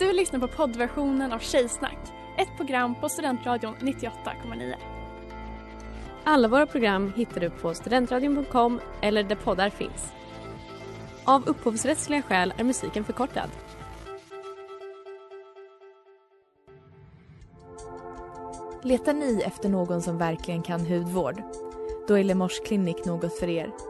Du lyssnar på poddversionen av Tjejsnack, ett program på Studentradion 98,9. Alla våra program hittar du på studentradion.com eller där poddar finns. Av upphovsrättsliga skäl är musiken förkortad. Letar ni efter någon som verkligen kan hudvård? Då är Lemors Clinic något för er.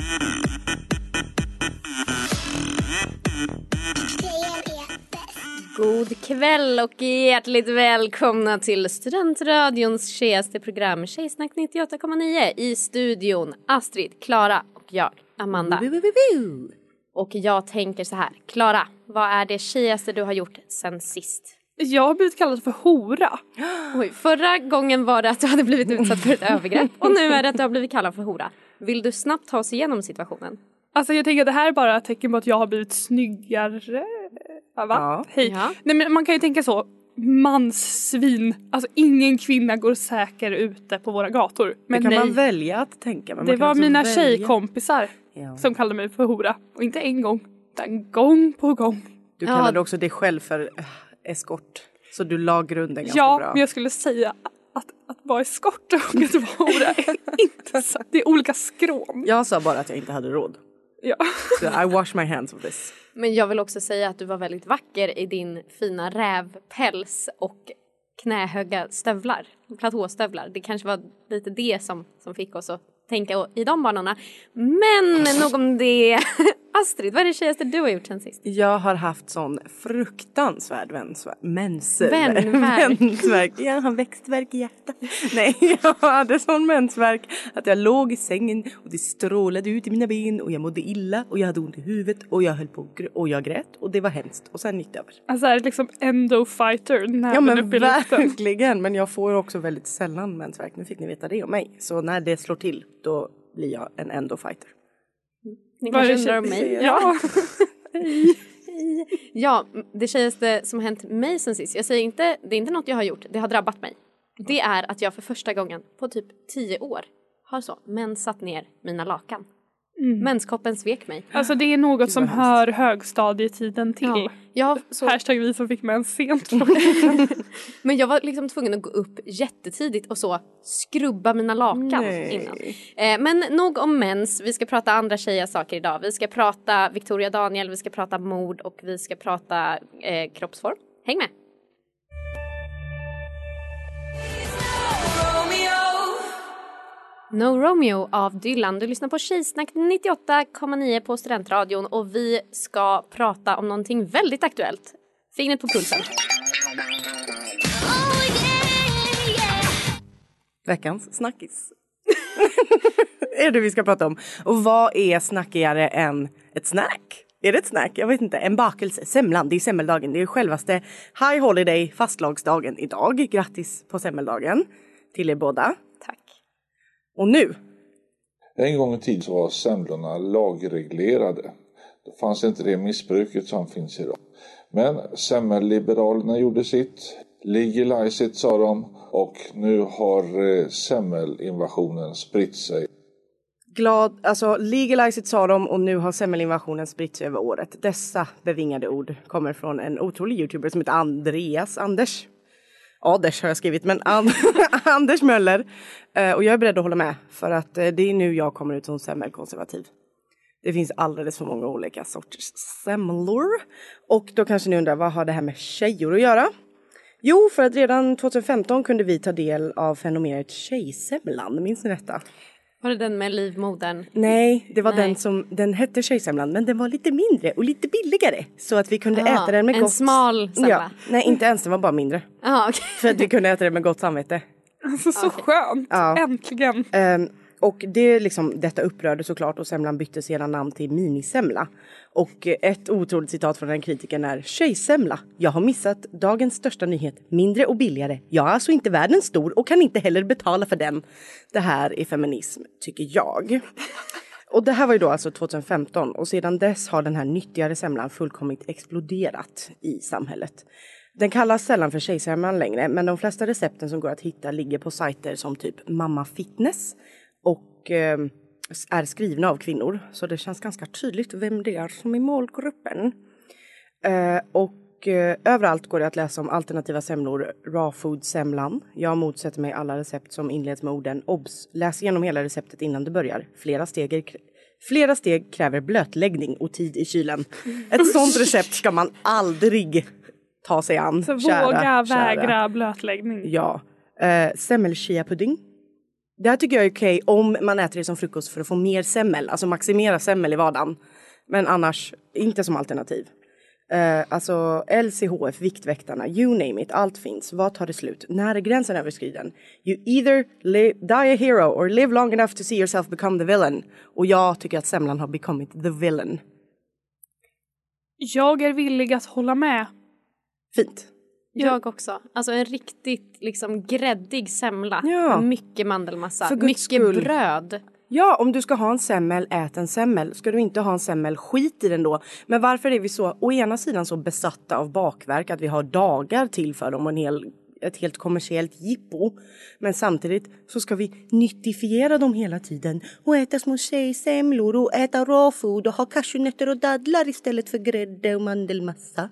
God kväll och hjärtligt välkomna till Studentradions tjejigaste program Tjejsnack 98,9 i studion Astrid, Klara och jag, Amanda. Och jag tänker så här, Klara, vad är det tjejigaste du har gjort sen sist? Jag har blivit kallad för hora. Oj, förra gången var det att du hade blivit utsatt för ett övergrepp och nu är det att du har blivit kallad för hora. Vill du snabbt ta oss igenom situationen? Alltså jag tänker att det här är bara ett tecken på att jag har blivit snyggare. Ja, va? Ja. Hej. Ja. Nej men man kan ju tänka så. Manssvin. Alltså ingen kvinna går säker ute på våra gator. Men det kan nej. man välja att tänka. Men det var mina välja. tjejkompisar Ja. som kallade mig för hora. Och inte en gång, utan gång på gång. Du Ja. kallade också dig själv för äh, eskort. Så du la grunden ganska ja, bra. men jag skulle säga att, att vara eskort och att vara hora är inte så. Det är olika skrån. Jag sa bara att jag inte hade råd. Ja. Så I wash my hands of this. Men jag vill också säga att du var väldigt vacker i din fina rävpäls och knähöga stövlar, platåstövlar. Det kanske var lite det som, som fick oss att tänka i de banorna. Men nog om det. Astrid, vad är det tjejigaste du har gjort sen sist? Jag har haft sån fruktansvärd mensvärk. Mens... Vänvärk. mensvärk. Jag har växtvärk i hjärtat. Nej, jag hade sån mensvärk att jag låg i sängen och det strålade ut i mina ben och jag mådde illa och jag hade ont i huvudet och jag höll på och jag grät och det var hemskt och sen gick det över. Alltså är det liksom endofighter, Ja men verkligen, men jag får också väldigt sällan mensvärk. Nu fick ni veta det om mig. Så när det slår till då blir jag en endofighter. Ni kanske det undrar om mig? Ja. Ja, det tjejigaste som har hänt mig sen sist. Jag säger inte, det är inte något jag har gjort, det har drabbat mig. Det är att jag för första gången på typ tio år har så mensat ner mina lakan. Menskoppen svek mig. Alltså det är något som hör högstadietiden till. Ja, jag så, Hashtag vi som fick mens sent. men jag var liksom tvungen att gå upp jättetidigt och så skrubba mina lakan Nej. innan. Eh, men nog om mens, vi ska prata andra tjejiga saker idag. Vi ska prata Victoria Daniel, vi ska prata mord och vi ska prata eh, kroppsform. Häng med! No Romeo av Dylan. Du lyssnar på Tjejsnack 98,9 på Studentradion och vi ska prata om någonting väldigt aktuellt. Fingret på pulsen. Veckans snackis. är det vi ska prata om. Och vad är snackigare än ett snack? Är det ett snack? Jag vet inte. En bakelse. Semlan. Det är semmeldagen. Det är självaste High Holiday fastlagsdagen idag. Grattis på semmeldagen till er båda. Och nu En gång i tiden så var semlorna lagreglerade. Då fanns inte det missbruket som finns idag. Men semmelliberalerna gjorde sitt. Legalize it sa de. Och nu har eh, semmelinvasionen spritt sig. glad, alltså legalize it sa de och nu har semmelinvasionen spritt sig över året. Dessa bevingade ord kommer från en otrolig youtuber som heter Andreas Anders. Aders har jag skrivit, men And Anders Möller. Eh, och jag är beredd att hålla med för att eh, det är nu jag kommer ut som semmelkonservativ. Det finns alldeles för många olika sorters semlor. Och då kanske ni undrar, vad har det här med tjejor att göra? Jo, för att redan 2015 kunde vi ta del av fenomenet tjejsemlan. Minns ni detta? Var det den med livmodern? Nej, det var Nej. den som, den hette tjejsemlan men den var lite mindre och lite billigare. Så att vi kunde Jaha, äta den med en gott... smal semla. Ja, nej inte ens, den var bara mindre. Ja, okej. För att vi kunde äta den med gott samvete. Alltså så skönt! Ja. Äntligen! Ehm, och det liksom, detta upprörde såklart och semlan bytte sedan namn till minisemla. Och ett otroligt citat från den kritiken är Tjejsemla. Jag har missat dagens största nyhet. Mindre och billigare. Jag är alltså inte världens stor och kan inte heller betala för den. Det här är feminism, tycker jag. Och det här var ju då alltså 2015 och sedan dess har den här nyttigare semlan fullkomligt exploderat i samhället. Den kallas sällan för tjejsemlan längre men de flesta recepten som går att hitta ligger på sajter som typ Mamma Fitness och eh, är skrivna av kvinnor så det känns ganska tydligt vem det är som är målgruppen. Eh, och eh, överallt går det att läsa om alternativa semlor, raw food-semlan. Jag motsätter mig alla recept som inleds med orden obs, läs igenom hela receptet innan du börjar. Flera steg, flera steg kräver blötläggning och tid i kylen. Ett sånt recept ska man aldrig ta sig an. Så kära, våga kära. vägra blötläggning. Ja. Eh, Semmel-chia-pudding. Det här tycker jag är okej om man äter det som frukost för att få mer semmel, alltså maximera semmel i vardagen. Men annars inte som alternativ. Eh, alltså LCHF, Viktväktarna, you name it, allt finns. Vad tar det slut? När är gränsen överskriden? You either die a hero or live long enough to see yourself become the villain. Och jag tycker att semlan har becomit the villain. Jag är villig att hålla med. Fint. Jag också. Alltså en riktigt liksom gräddig semla Ja. mycket mandelmassa, mycket skull. bröd. Ja, om du ska ha en semmel, ät en semmel. Ska du inte ha en semmel, skit i den då. Men varför är vi så, å ena sidan så besatta av bakverk att vi har dagar till för dem och en hel, ett helt kommersiellt jippo. Men samtidigt så ska vi nyttifiera dem hela tiden och äta små tjejsemlor och äta raw food och ha cashewnötter och dadlar istället för grädde och mandelmassa.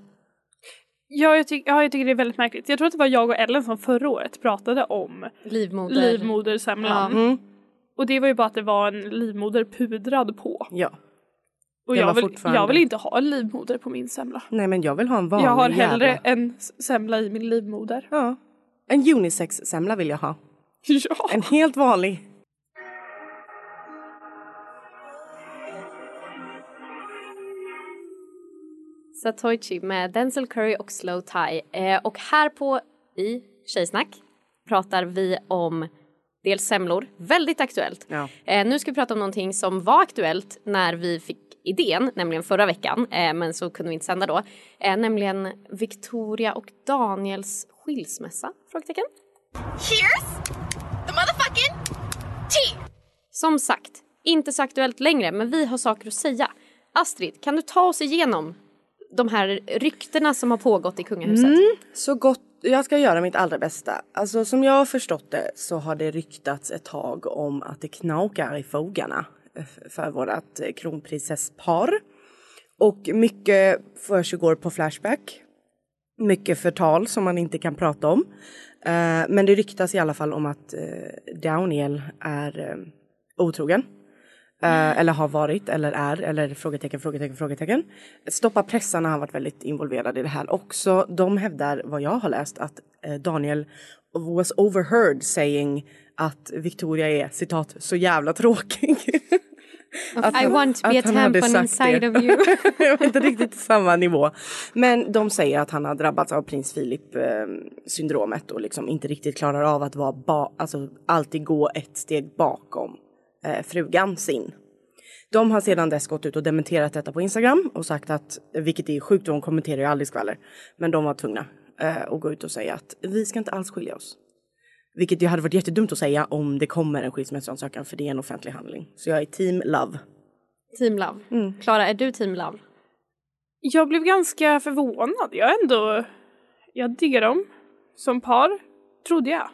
Ja jag, tyck, ja, jag tycker det är väldigt märkligt. Jag tror att det var jag och Ellen som förra året pratade om Livmoder. livmodersemlan. Mm. Och det var ju bara att det var en livmoder pudrad på. Ja. Och jag vill, jag vill inte ha en livmoder på min semla. Nej men jag vill ha en vanlig Jag har hellre jävla- en semla i min livmoder. Ja. En unisex-semla vill jag ha. Ja. En helt vanlig. Satoichi med Denzel Curry och Slow Tie. Eh, och här på i Tjejsnack pratar vi om dels semlor, väldigt aktuellt. Ja. Eh, nu ska vi prata om någonting som var aktuellt när vi fick idén, nämligen förra veckan, eh, men så kunde vi inte sända då. Eh, nämligen Victoria och Daniels skilsmässa? Frågetecken. Here's the motherfucking tea. Som sagt, inte så aktuellt längre, men vi har saker att säga. Astrid, kan du ta oss igenom de här ryktena som har pågått i kungahuset? Mm. Så gott, jag ska göra mitt allra bästa. Alltså som jag har förstått det så har det ryktats ett tag om att det knakar i fogarna för vårat kronprinsesspar. Och mycket försiggår på Flashback. Mycket förtal som man inte kan prata om. Eh, men det ryktas i alla fall om att eh, Daniel är eh, otrogen. Eh, eller har varit, eller är, eller frågetecken, frågetecken, frågetecken. Stoppa pressarna har varit väldigt involverade i det här också. De hävdar, vad jag har läst, att eh, Daniel was overheard saying att Victoria är citat så jävla tråkig. Att I han- want to be a tampon inside det. of you. Jag var inte riktigt samma nivå. Men de säger att han har drabbats av prins Philip eh, syndromet och liksom inte riktigt klarar av att vara ba- alltså, alltid gå ett steg bakom eh, frugan sin. De har sedan dess gått ut och dementerat detta på Instagram och sagt att, vilket är sjukt, de kommenterar ju aldrig skvaller, men de var tvungna eh, att gå ut och säga att vi ska inte alls skilja oss. Vilket ju hade varit jättedumt att säga om det kommer en skilsmässoansökan för det är en offentlig handling. Så jag är team love. Team Love. Klara, är du Team Love? Jag blev ganska förvånad. Jag ändå... Jag diggar dem som par, trodde jag.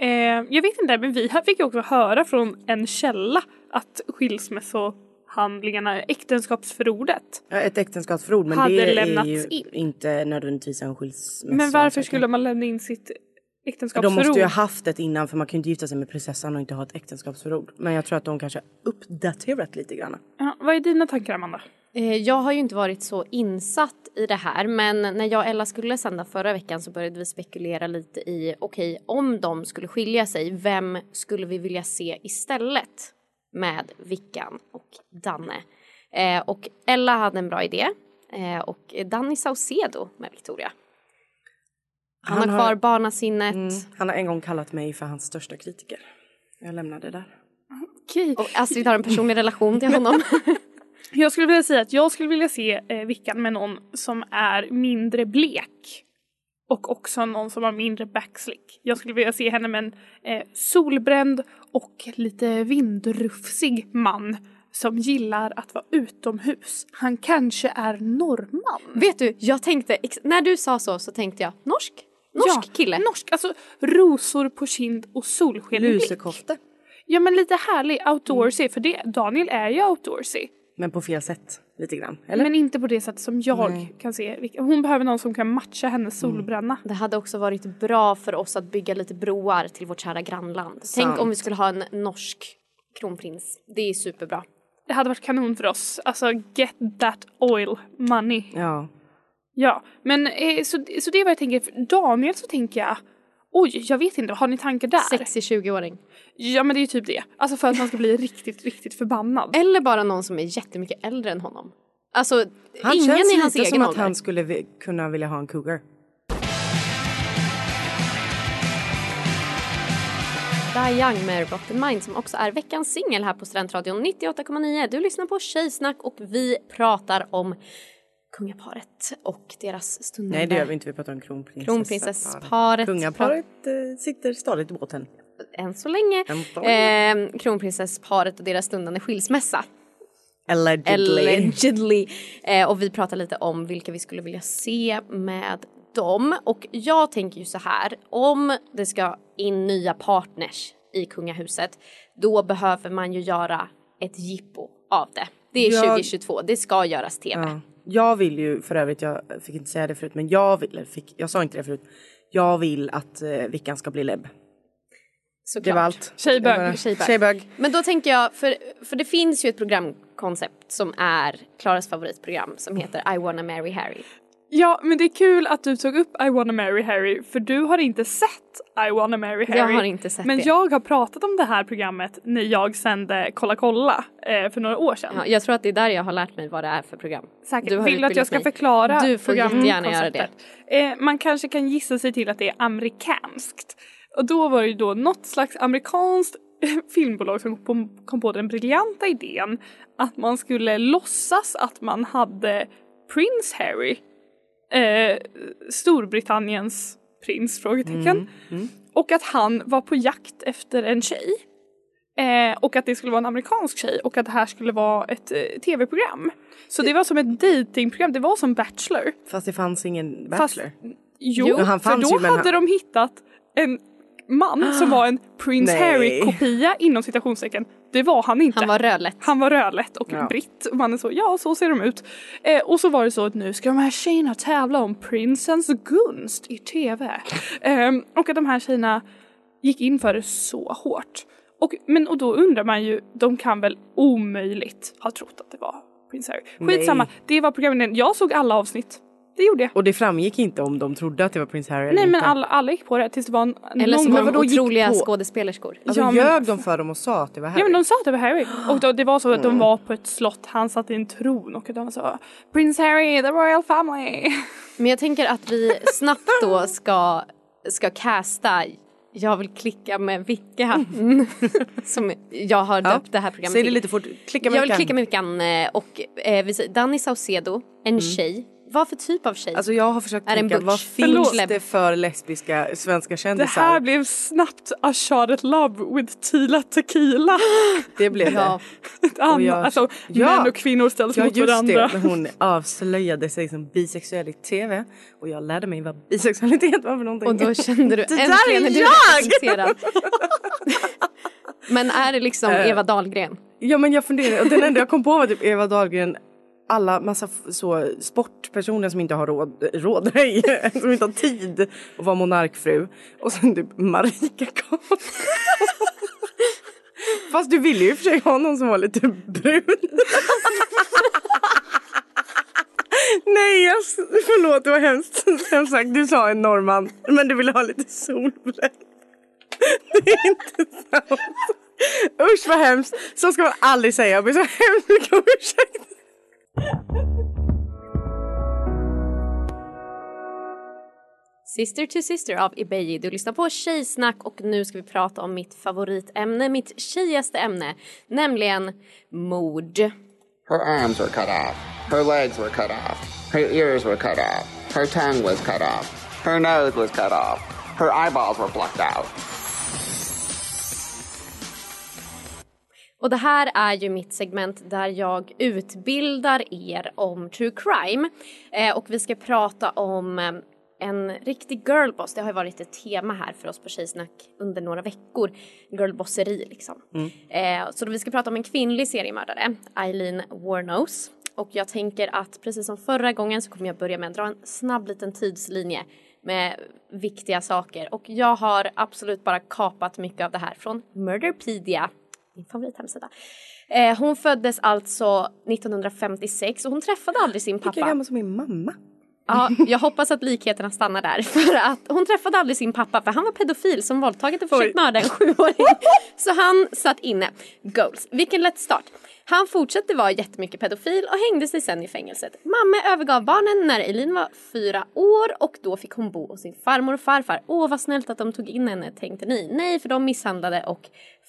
Eh, jag vet inte, men vi fick ju också höra från en källa att skilsmässohandlingarna, äktenskapsförordet. Ja, Ett äktenskapsförord men Hade det är lämnats ju in. inte nödvändigtvis en skilsmässa. Men varför skulle man lämna in sitt De äktenskapsförord? måste ju ha haft ett innan för man kan ju inte gifta sig med prinsessan och inte ha ett äktenskapsförord. Men jag tror att de kanske har uppdaterat lite grann. ja, vad är dina tankar Amanda? Eh, Jag har ju inte varit så insatt i det här men när jag och Ella skulle sända förra veckan så började vi spekulera lite i okej om de skulle skilja sig vem skulle vi vilja se istället med Vickan och Danne? Eh, och Ella hade en bra idé eh, och Danny Saucedo med Victoria. Han, Han har har- kvar barnasinnet. Mm. Han har en gång kallat mig för hans största kritiker. Jag lämnar det där. Okej. Och Astrid har en personlig relation till honom. Jag skulle vilja säga att jag skulle vilja se eh, Vickan med någon som är mindre blek. Och också någon som har mindre backslick. Jag skulle vilja se henne med en eh, solbränd och lite vindrufsig man som gillar att vara utomhus. Han kanske är norrman. Vet du, jag tänkte, när du sa så så tänkte jag norsk? Norsk kille? Norsk, alltså rosor på kind och solsken. Lusekofte. Ja men lite härlig outdoorsy för det, Daniel är ju outdoorsy. Men på fel sätt lite grann. Eller? Men inte på det sätt som jag kan se. Hon behöver någon som kan matcha hennes Mm. solbränna. Det hade också varit bra för oss att bygga lite broar till vårt kära grannland. Sant. Tänk om vi skulle ha en norsk kronprins. Det är superbra. Det hade varit kanon för oss. Alltså get that oil money. Ja. Ja, men eh, så, så det är vad jag tänker. För Daniel så tänker jag, oj jag vet inte, har ni tankar där? Sexig 20-åring. Ja men det är ju typ det. Alltså för att man ska bli riktigt, riktigt förbannad. Eller bara någon som är jättemycket äldre än honom. Alltså, Han ingen känns i hans lite egen som att ålder. han skulle vi- kunna vilja ha en cougar. Die Young med Rotten Mind som också är veckans singel här på Studentradion 98,9. Du lyssnar på Tjejsnack och vi pratar om kungaparet och deras stundande... Nej det gör vi inte, vi pratar om kronprinsessparet. Kronprinsessparet. Kungaparet eh, sitter stadigt i båten. Än så länge. Än så länge. Eh, kronprinsessparet och deras stundande skilsmässa. Allegedly. Allegedly. Eh, och vi pratar lite om vilka vi skulle vilja se med dem. Och jag tänker ju så här, om det ska in nya partners i kungahuset, då behöver man ju göra ett jippo av det. Det är Jag- 2022, det ska göras tv. Ja. Jag vill ju för övrigt, jag fick inte säga det förut, men jag vill, eller fick, jag sa inte det förut. Jag vill att eh, Vickan ska bli lebb. Såklart. Det var allt. Tjejbög. Var- Tjejbög. Tjejbög. Men då tänker jag, för, för det finns ju ett programkoncept som är Klaras favoritprogram som heter I wanna marry Harry. Ja men det är kul att du tog upp I wanna marry Harry för du har inte sett I wanna marry Harry. Jag har inte sett men det. jag har pratat om det här programmet när jag sände Kolla kolla eh, för några år sedan. Ja, jag tror att det är där jag har lärt mig vad det är för program. Säkert. Du har Vill du att jag ska mig. förklara Du får jättegärna göra det. Eh, man kanske kan gissa sig till att det är amerikanskt. Och då var det ju då något slags amerikanskt filmbolag som kom på, kom på den briljanta idén att man skulle låtsas att man hade Prince Harry, eh, Storbritanniens prins? Frågetecken. Och att han var på jakt efter en tjej. Eh, och att det skulle vara en amerikansk tjej och att det här skulle vara ett eh, tv-program. Så det var som ett datingprogram, det var som Bachelor. Fast det fanns ingen Fast- Bachelor. Jo, Jo, han för då ju, hade han- de hittat en man som var en Prince. Harry-kopia inom citationstecken. Det var han inte. Han var rödlätt. Han var rödlätt och Ja. britt. Och mannen så, ja så ser de ut. Eh, och så var det så att nu ska de här tjejerna tävla om prinsens gunst i tv. Ehm, och att de här tjejerna gick in för det så hårt. Och, men, och då undrar man ju, de kan väl omöjligt ha trott att det var Prins Harry. Skitsamma, Nej. det var programmet. Jag såg alla avsnitt. Det gjorde jag. Och det framgick inte om de trodde att det var Prince Harry eller Nej men inte. alla, alla gick på det tills det var en, Eller någon som gång. de otroliga på? skådespelerskor. Alltså Ja, men- ljög de för dem och sa att det var Harry? Ja men de sa att det var Harry. Och då, det var så att de var på ett slott, han satt i en tron och de sa Prince Harry, the royal family. Men jag tänker att vi snabbt då ska, ska casta Jag vill klicka med Vicka. Som jag har Ja, döpt det här programmet Säg det lite fort. Klicka Jag vill Vickan. klicka med Vickan eh, och eh, vi säger Danny Saucedo, en tjej. Vad för typ av tjej? Alltså jag har försökt Är det tänka, vad finns Förlåt. det för lesbiska svenska Det kändisar? här blev snabbt a shot at love with Tila Tequila. Det blev det. ja, Ett annat, jag- alltså Ja. män och kvinnor ställs Ja mot just varandra. det, när hon avslöjade sig som bisexuell i tv och jag lärde mig vad bisexualitet var för någonting. och då kände du Det där äntligen är jag! Men är det liksom Eh. Eva Dahlgren? Ja men jag funderar, och den enda jag kom på var typ Eva Dahlgren alla massa så sportpersoner som inte har råd, råd nej, som inte har tid att vara monarkfru. Och sen typ Marika Karlsson. Fast du ville ju i och för sig ha någon som var lite brun. Nej, yes. förlåt det var hemskt. hemskt sagt. Du sa en norrman, men du ville ha lite solbränd. Det är inte sant. Usch vad hemskt. Så ska man aldrig säga. Jag ber så hemskt mycket om ursäkt. Sister to Sister av Ibeji. Du lyssnar på Tjejsnack och nu ska vi prata om mitt favoritämne, mitt tjejigaste ämne, nämligen mord. Her arms were cut off. Her legs were cut off. Her ears were cut off. Her tongue was cut off. Her nose was cut off. Her eyeballs were plucked out. Och det här är ju mitt segment där jag utbildar er om true crime. Eh, och vi ska prata om eh, en riktig girlboss. Det har ju varit ett tema här för oss på Tjejsnack under några veckor. Girlbosseri liksom. Eh, så då vi ska prata om en kvinnlig seriemördare, Eileen Warnos. Och jag tänker att precis som förra gången så kommer jag börja med att dra en snabb liten tidslinje med viktiga saker. Och jag har absolut bara kapat mycket av det här från Murderpedia, min favorithemsida. Eh, hon föddes alltså 1956 och hon träffade aldrig sin pappa. Lika gammal som min mamma. Ja, jag hoppas att likheterna stannar där. För att hon träffade aldrig sin pappa för han var pedofil som våldtagit och försökt mörda en sjuåring. Så han satt inne. Goals. Vilken lätt start. Han fortsatte vara jättemycket pedofil och hängde sig sen i fängelset. Mamma övergav barnen när Elin var fyra år och då fick hon bo hos sin farmor och farfar. Åh vad snällt att de tog in henne tänkte ni. Nej för de misshandlade och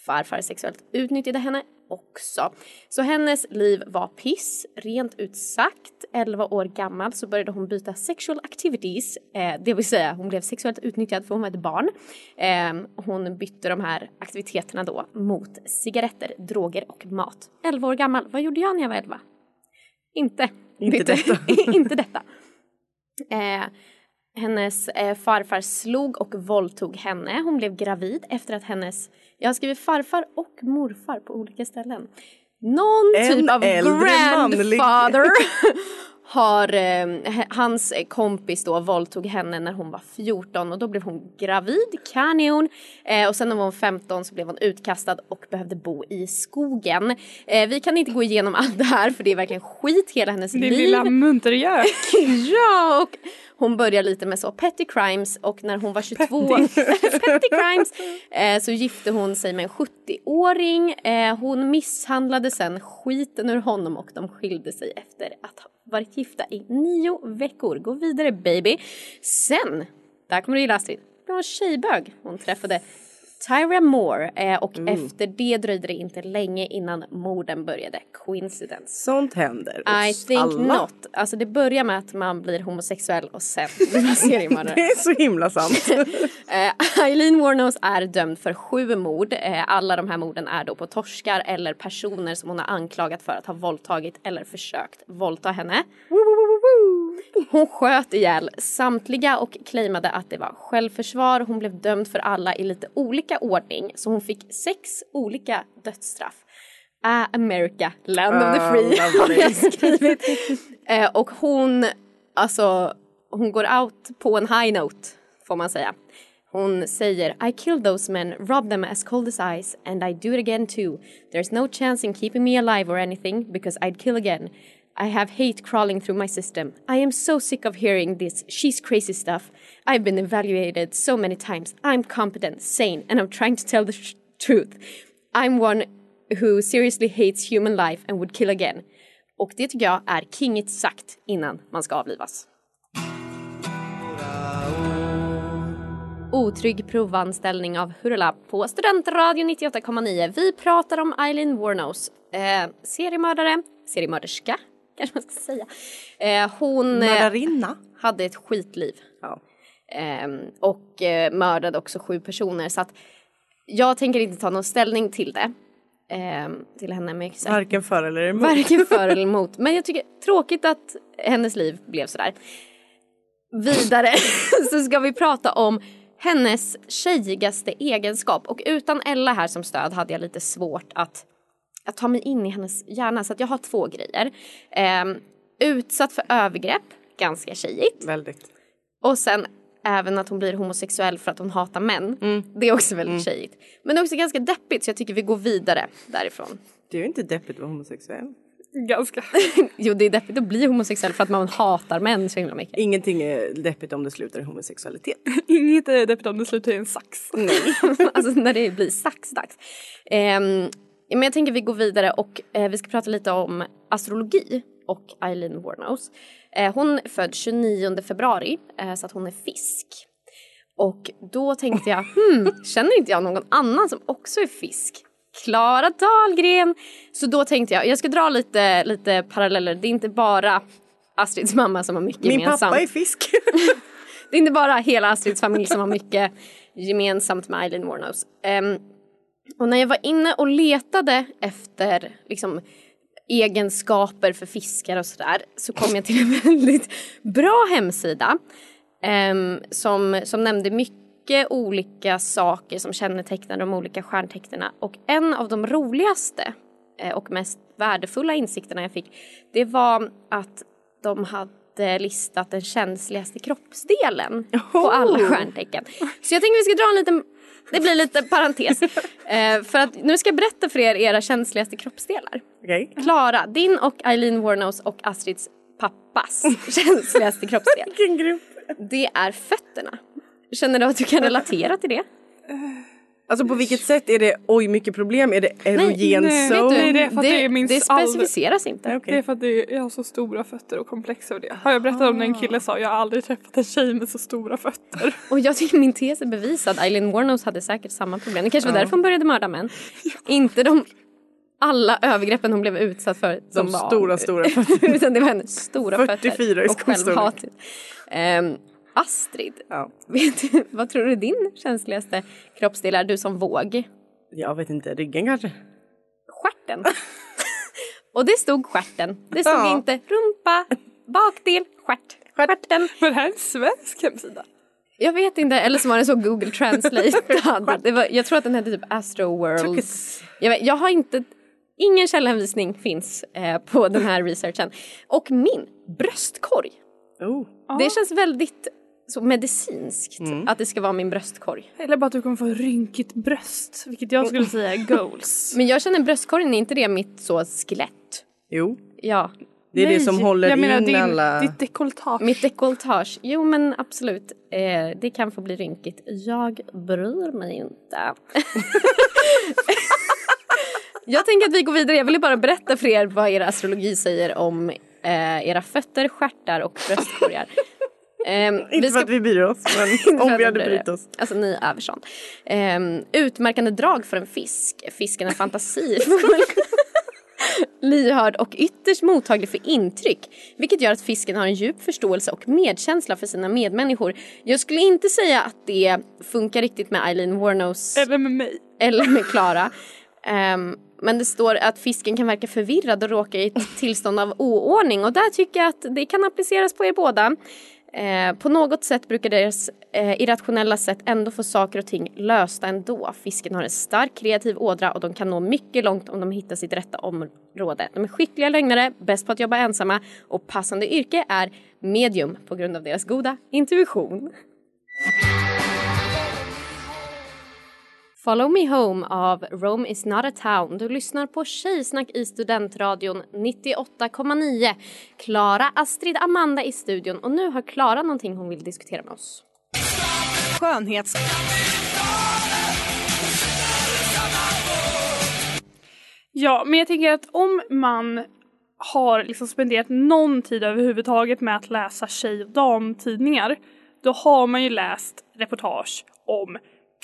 farfar sexuellt utnyttjade henne också. Så hennes liv var piss, rent ut sagt. 11 år gammal så började hon byta sexual activities, eh, det vill säga hon blev sexuellt utnyttjad för hon var ett barn. Eh, hon bytte de här aktiviteterna då mot cigaretter, droger och mat. 11 år gammal, vad gjorde jag när jag var 11? Inte. Inte detta. inte detta. Eh, hennes eh, farfar slog och våldtog henne. Hon blev gravid efter att hennes, jag har skrivit farfar och morfar på olika ställen. Någon En typ av grandfather har, eh, hans kompis då våldtog henne när hon var 14 och då blev hon gravid, kanon. Eh, och sen när hon var 15 så blev hon utkastad och behövde bo i skogen. Eh, vi kan inte gå igenom allt det här för det är verkligen skit hela hennes Din liv. lilla muntergök. ja, och hon börjar lite med så petty crimes och när hon var 22 petty, crimes eh, så gifte hon sig med en 70-åring. Eh, hon misshandlade sen skiten ur honom och de skilde sig efter att varit gifta i nio veckor. Gå vidare baby. Sen, där kommer du gilla Astrid, det var en tjejbög hon träffade. Tyra Moore eh, och efter det dröjde det inte länge innan morden började. Coincidence. Sånt händer I think alla. not. Alltså det börjar med att man blir homosexuell och sen blir man seriemördare. Det är så himla sant. Eh, Eileen Warnos är dömd för sju mord. Eh, alla de här morden är då på torskar eller personer som hon har anklagat för att ha våldtagit eller försökt våldta henne. Hon sköt ihjäl samtliga och claimade att det var självförsvar. Hon blev dömd för alla i lite olika ordning så hon fick sex olika dödsstraff. Ah, America, land of the Ah, free har jag skrivit. Eh, och hon, alltså, hon går out på en high note får man säga. Hon säger I killed those men, robbed them as cold as ice and I do it again too. There's no chance in keeping me alive or anything because I'd kill again. I have hate crawling through my system. I am so sick of hearing this she's crazy stuff. I've been evaluated so many times. I'm competent, sane, and I'm trying to tell the sh- truth. I'm one who seriously hates human life and would kill again. Och det tycker jag är kinget sagt innan man ska avlivas. Otrygg provanställning av Hurula på Studentradio 98,9. Vi pratar om Eileen Warnos, eh, seriemördare, seriemörderska kanske man ska säga. Eh, hon eh, Mördarinna. hade ett skitliv Ja. eh, och eh, mördade också sju personer så att jag tänker inte ta någon ställning till det. Eh, till henne exakt Varken för eller emot. Varken för eller emot. Men jag tycker tråkigt att hennes liv blev sådär. Vidare så ska vi prata om hennes tjejigaste egenskap. Och utan Ella här som stöd hade jag lite svårt att, att ta mig in i hennes hjärna. Så att jag har två grejer. Ehm, utsatt för övergrepp, ganska tjejigt. Väldigt. Och sen även att hon blir homosexuell för att hon hatar män. Det är också väldigt tjejigt. Men det är också ganska deppigt så jag tycker vi går vidare därifrån. Det är ju inte deppigt att vara homosexuell. Ganska. Jo det är deppigt att bli homosexuell för att man hatar män så himla mycket. Ingenting är deppigt om det slutar i homosexualitet. Inget är deppigt om det slutar i en sax. alltså när det blir saxdags. Ehm, men jag tänker vi går vidare och eh, vi ska prata lite om astrologi och Eileen Warnos. Eh, hon är född 29 februari eh, så att hon är fisk. Och då tänkte jag, hmm, känner inte jag någon annan som också är fisk? Klara Dahlgren! Så då tänkte jag, jag ska dra lite, lite paralleller. Det är inte bara Astrids mamma som har mycket Min gemensamt. pappa är fisk. Det är inte bara hela Astrids familj som har mycket gemensamt med Eileen Warnos. Ehm, och när jag var inne och letade efter liksom, egenskaper för fiskar och sådär så kom jag till en väldigt bra hemsida ehm, som, som nämnde mycket olika saker som kännetecknar de olika stjärntecknena och en av de roligaste eh, och mest värdefulla insikterna jag fick det var att de hade listat den känsligaste kroppsdelen på alla stjärntecken. Så jag tänker vi ska dra en liten, det blir lite parentes. Eh, för att nu ska jag berätta för er era känsligaste kroppsdelar. Okej. Klara, din och Eileen Warnos och Astrids pappas känsligaste kroppsdel. Vilken grupp. Det är fötterna. Känner du att du kan relatera till det? Alltså på vilket sätt är det oj mycket problem? Är det erogen nej, zone? det är för att det det all- specificeras inte. Det är för att det är, jag har så stora fötter och komplex över det. Har jag berättat om när en kille sa jag har aldrig träffat en tjej med så stora fötter. Och jag tycker min tes är bevisad. Eileen Warnos hade säkert samma problem. Det kanske var Ja. därför hon började mörda män. Inte de alla övergreppen hon blev utsatt för De stora, stora fötterna. Utan det var hennes stora 44 fötter i och skostorlek. självhatet. Astrid, Ja. vet du, vad tror du är din känsligaste kroppsdel är? Du som våg? Jag vet inte, ryggen kanske? Stjärten. och det stod stjärten. Det stod Ja. inte rumpa, bakdel, stjärt. Stjärten. Men det här är en svensk hemsida. Jag vet inte, eller så var den så Google Translate. det var, jag tror att den hette typ Astro World. Jag, vet, jag har inte, ingen källhänvisning finns eh, på den här researchen. Och min bröstkorg. Oh. Det känns väldigt så medicinskt Mm. att det ska vara min bröstkorg. Eller bara att du kommer få rynkigt bröst, vilket jag skulle säga är goals. Men jag känner bröstkorgen, är inte det mitt så skelett? Jo, Ja, det är det Nej, som håller jag menar in din, alla... ditt dekolletage. mitt dekolletage. Jo men absolut, eh, det kan få bli rynkigt. Jag bryr mig inte. jag tänker att vi går vidare. Jag ville bara berätta för er vad er astrologi säger om eh, era fötter, stjärtar och bröstkorgar. Ehm, Inte för att vi bryr oss, men om vi hade brytt oss. Alltså ni är överson. Ehm, utmärkande drag för en fisk. Fisken är fantasifull. lyhörd och ytterst mottaglig för intryck vilket gör att fisken har en djup förståelse och medkänsla för sina medmänniskor. Jag skulle inte säga att det funkar riktigt med Eileen Warnos Eller med mig. eller med Klara. Ehm, men det står att fisken kan verka förvirrad och råka i ett tillstånd av oordning och där tycker jag att det kan appliceras på er båda. Eh, på något sätt brukar deras eh, irrationella sätt ändå få saker och ting lösta ändå. Fisken har en stark kreativ ådra och de kan nå mycket långt om de hittar sitt rätta område. De är skickliga lögnare, bäst på att jobba ensamma och passande yrke är medium på grund av deras goda intuition. Follow Me Home av Rome is not a town. Du lyssnar på Tjejsnack i Studentradion 98,9. Klara, Astrid, Amanda i studion och nu har Klara någonting hon vill diskutera med oss. Skönhets... Ja, men jag tänker att om man har liksom spenderat någon tid överhuvudtaget med att läsa tjej och damtidningar då har man ju läst reportage om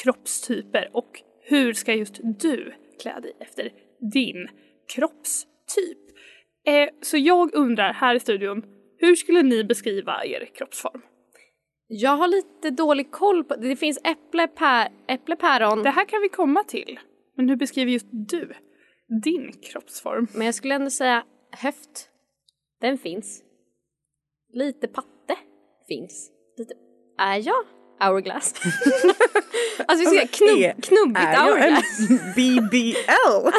kroppstyper och hur ska just du klä dig efter din kroppstyp. Eh, så jag undrar här i studion, hur skulle ni beskriva er kroppsform? Jag har lite dålig koll på, det finns äpple, pär, äpple päron. Det här kan vi komma till. Men hur beskriver just du din kroppsform? Men jag skulle ändå säga höft. Den finns. Lite patte finns. Lite, är jag hourglass? alltså vi ska Alltså, knubb, knubbigt är jag en hourglass. BBL?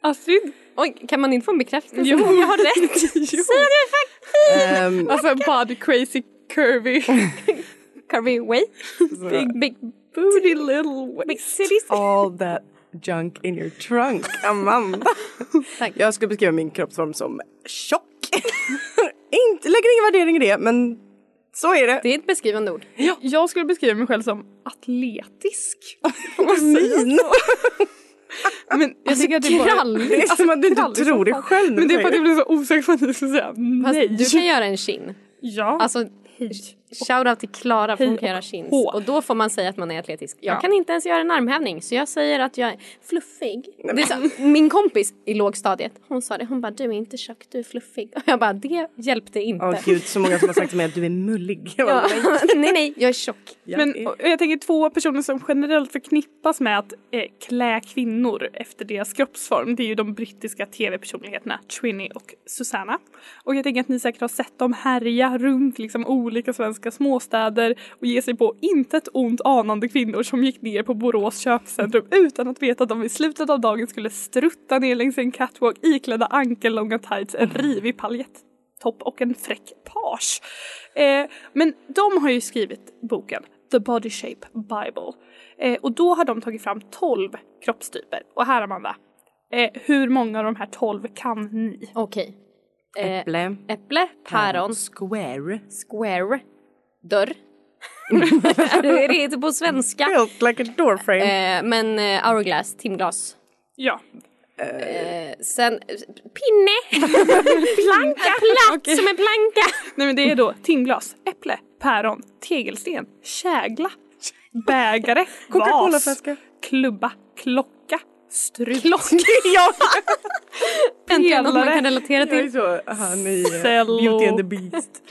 Astrid? Oj, kan man inte få en bekräftelse? Jo. jag har rätt. Jo. Säg faktiskt Ehm, Alltså body crazy curvy Curvy way. big big booty little Big waist. cities. all that junk in your trunk, Amanda. Tack. Jag skulle beskriva min kroppsform som tjock. Inte, lägger ingen värdering i det, men så är det. Det är ett beskrivande ord. Jag skulle beskriva mig själv som atletisk. Min. Men jag tycker att det är bara... Krallig. Det är som att du inte tror det själv. Men det är du för att jag blir så osäker på att ni ska säga Fast nej. du kan göra en kin. Ja. Alltså, shoutout till Klara för hon Hej och chins. Och då får man säga att man är atletisk. Jag Ja. kan inte ens göra en armhävning så jag säger att jag är fluffig. Det är så, min kompis i lågstadiet, hon sa det, hon bara du är inte tjock, du är fluffig. Och jag bara det hjälpte inte. Åh gud, så många som har sagt till mig att du är mullig. Ja. nej. nej nej, jag är tjock. Jag Men är- jag tänker två personer som generellt förknippas med att eh, klä kvinnor efter deras kroppsform. Det är ju de brittiska tv-personligheterna Trini och Susanna. Och jag tänker att ni säkert har sett dem härja runt liksom olika svenska småstäder och ge sig på intet ont anande kvinnor som gick ner på Borås köpcentrum utan att veta att de i slutet av dagen skulle strutta ner längs en catwalk iklädda ankellånga tights, en rivig paljettopp och en fräck page. Eh, men de har ju skrivit boken The Body Shape Bible. Eh, och då har de tagit fram 12 kroppstyper. Och här Amanda, eh, hur många av de här 12 kan ni? Okej. Eh, Äpple. äpple, päron, Square. square, dörr. är du redo på svenska? Built like a doorframe. Eh, men eh, hourglass, timglas. Ja. Eh, sen pinne. planka. Platt som en planka. Nej men det är då timglas, äpple, päron, tegelsten, kägla, bägare, vas, Coca-Cola-flaska. klubba, klocka, strut. Klocka. ja! Äntligen något man kan relatera Jag är till. så, han i. Beauty and the Beast.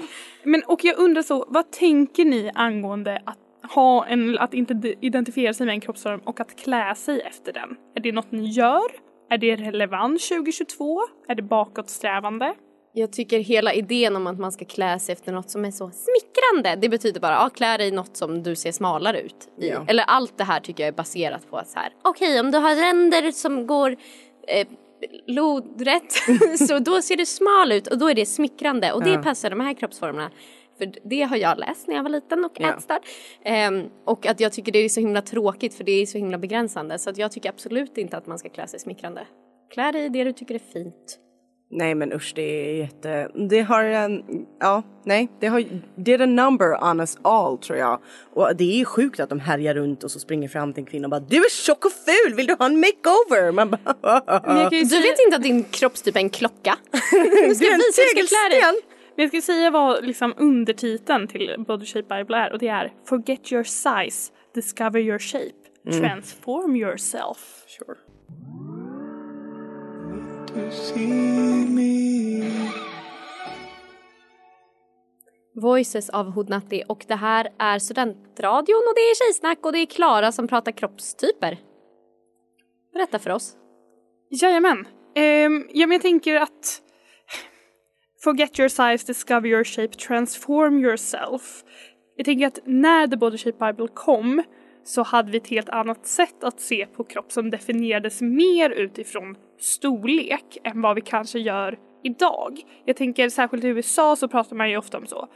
Men och jag undrar så, vad tänker ni angående att ha en, att inte identifiera sig med en kroppsform och att klä sig efter den? Är det något ni gör? Är det relevant 2022? Är det bakåtsträvande? Jag tycker hela idén om att man ska klä sig efter något som är så smickrande, det betyder bara ja, klä dig i något som du ser smalare ut i. Ja. Eller allt det här tycker jag är baserat på att så här, okej om du har ränder som går eh, lodrätt så då ser du smal ut och då är det smickrande och det Ja. passar de här kroppsformerna. För det har jag läst när jag var liten och Ja. ätstörd. Ehm, och att jag tycker det är så himla tråkigt för det är så himla begränsande så att jag tycker absolut inte att man ska klä sig smickrande. Klä dig i det du tycker är fint. Nej men usch det är jätte, det har en, ja nej det har, det är a number on us all tror jag. Och det är sjukt att de härjar runt och så springer fram till en kvinna och bara du är tjock och ful, vill du ha en makeover? Man bara Men ju Du säga, vet inte att din kroppstyp är en klocka? Du ska det är en visa hur du ska klä dig. tegelsten. men jag ska säga vad liksom undertiteln till Body Shape Bible är och det är Forget your size, discover your shape, transform yourself. Sure. Voices av Hodnatti och det här är Studentradion och det är Tjejsnack och det är Klara som pratar kroppstyper. Berätta för oss. Jajamän. Um, ja men jag tänker att Forget your size, discover your shape, transform yourself. Jag tänker att när The Body Shape Bible kom så hade vi ett helt annat sätt att se på kropp som definierades mer utifrån storlek än vad vi kanske gör idag. Jag tänker särskilt i USA så pratar man ju ofta om så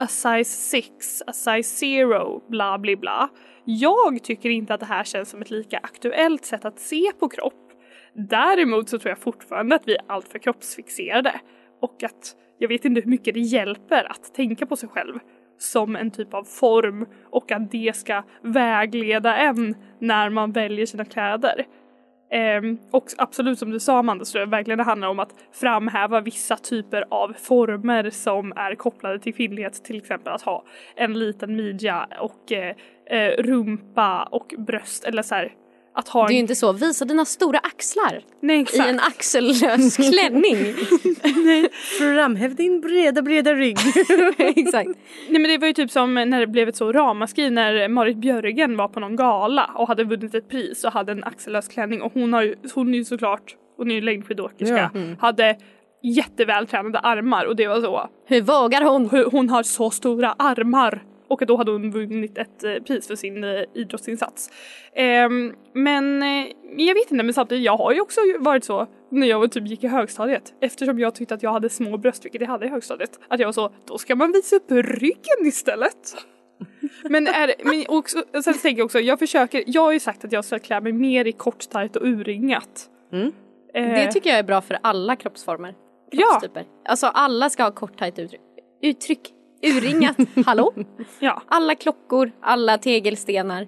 a size 6, a size 0, bla bla bla. Jag tycker inte att det här känns som ett lika aktuellt sätt att se på kropp. Däremot så tror jag fortfarande att vi är alltför kroppsfixerade och att jag vet inte hur mycket det hjälper att tänka på sig själv som en typ av form och att det ska vägleda en när man väljer sina kläder. Ehm, och absolut som du sa Amanda så tror jag verkligen det handlar om att framhäva vissa typer av former som är kopplade till kvinnlighet. Till exempel att ha en liten midja och eh, eh rumpa och bröst eller så här, att ha Det är ju en... inte så, visa dina stora axlar Nej i en axellös klänning. Framhäv din breda breda rygg. Exakt. Nej men det var ju typ som när det blev ett så ramaskri när Marit Björgen var på någon gala och hade vunnit ett pris och hade en axellös klänning och hon har ju, hon är ju såklart, hon är ju längdskidåkerska, Ja. hade jättevältränade armar och det var så, Hur vågar hon? hon har så stora armar och då hade hon vunnit ett eh, pris för sin eh, idrottsinsats. Ehm, men eh, jag vet inte men samtidigt jag har ju också varit så när jag typ gick i högstadiet eftersom jag tyckte att jag hade små bröst vilket jag hade i högstadiet att jag var så då ska man visa upp ryggen istället. Men, är, men också, sen tänker jag också, jag försöker, jag har ju sagt att jag ska klä mig mer i kort, tajt och urringat. Mm. Eh, Det tycker jag är bra för alla kroppsformer. Ja. Kroppstyper. Alltså alla ska ha kort tajt uttryck. uttryck. Urringat, hallå? Ja. Alla klockor, alla tegelstenar.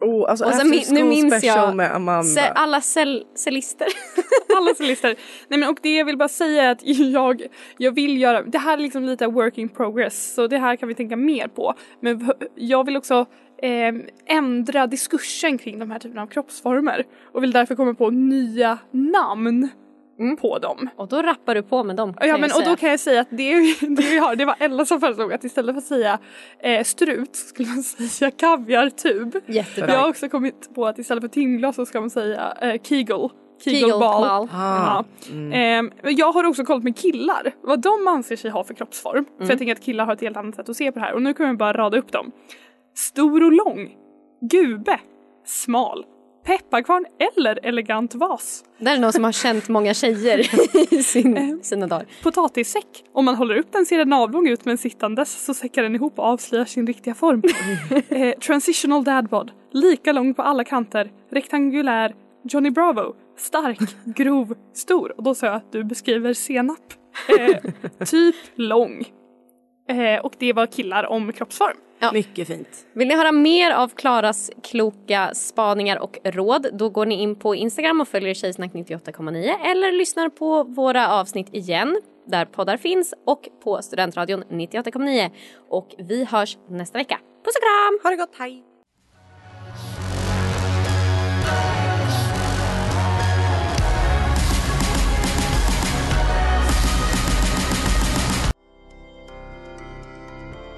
Oh, alltså Och sen min- nu minns jag med Amanda. Se, alla cell, cellister. alla solister. Nej men och det jag vill bara säga är att jag, jag vill göra, det här är liksom lite work in progress så det här kan vi tänka mer på. Men jag vill också eh, ändra diskursen kring de här typerna av kroppsformer och vill därför komma på nya namn på dem. Och då rappar du på med dem. Ja men och säga. då kan jag säga att det, det vi har, det var Ella som föreslog att istället för att säga eh, strut så skulle man säga kaviartub. Jättebra. Jag har också kommit på att istället för timglas så ska man säga eh, kegel. Kegel Kegelball. ball. Ah. Ja. Ehm, jag har också kollat med killar vad de anser sig ha för kroppsform. För Mm. jag tänker att killar har ett helt annat sätt att se på det här och nu kommer jag bara rada upp dem. Stor och lång. Gube. Smal. Pepparkvarn eller elegant vas. Det är någon som har känt många tjejer i sin, sina dagar. Potatissäck. Om man håller upp den ser den avlång ut men sittandes så säckar den ihop och avslöjar sin riktiga form. eh, transitional dadbod. Lika lång på alla kanter. Rektangulär. Johnny Bravo. Stark. Grov. Stor. Och då sa jag att du beskriver senap. Eh, typ lång. Eh, och det var killar om kroppsform. Mycket fint. Vill ni höra mer av Klaras kloka spaningar och råd då går ni in på Instagram och följer Tjejsnack 98,9 eller lyssnar på våra avsnitt igen där poddar finns och på Studentradion 98,9. Och vi hörs nästa vecka. Puss och kram! Ha det gott, hej!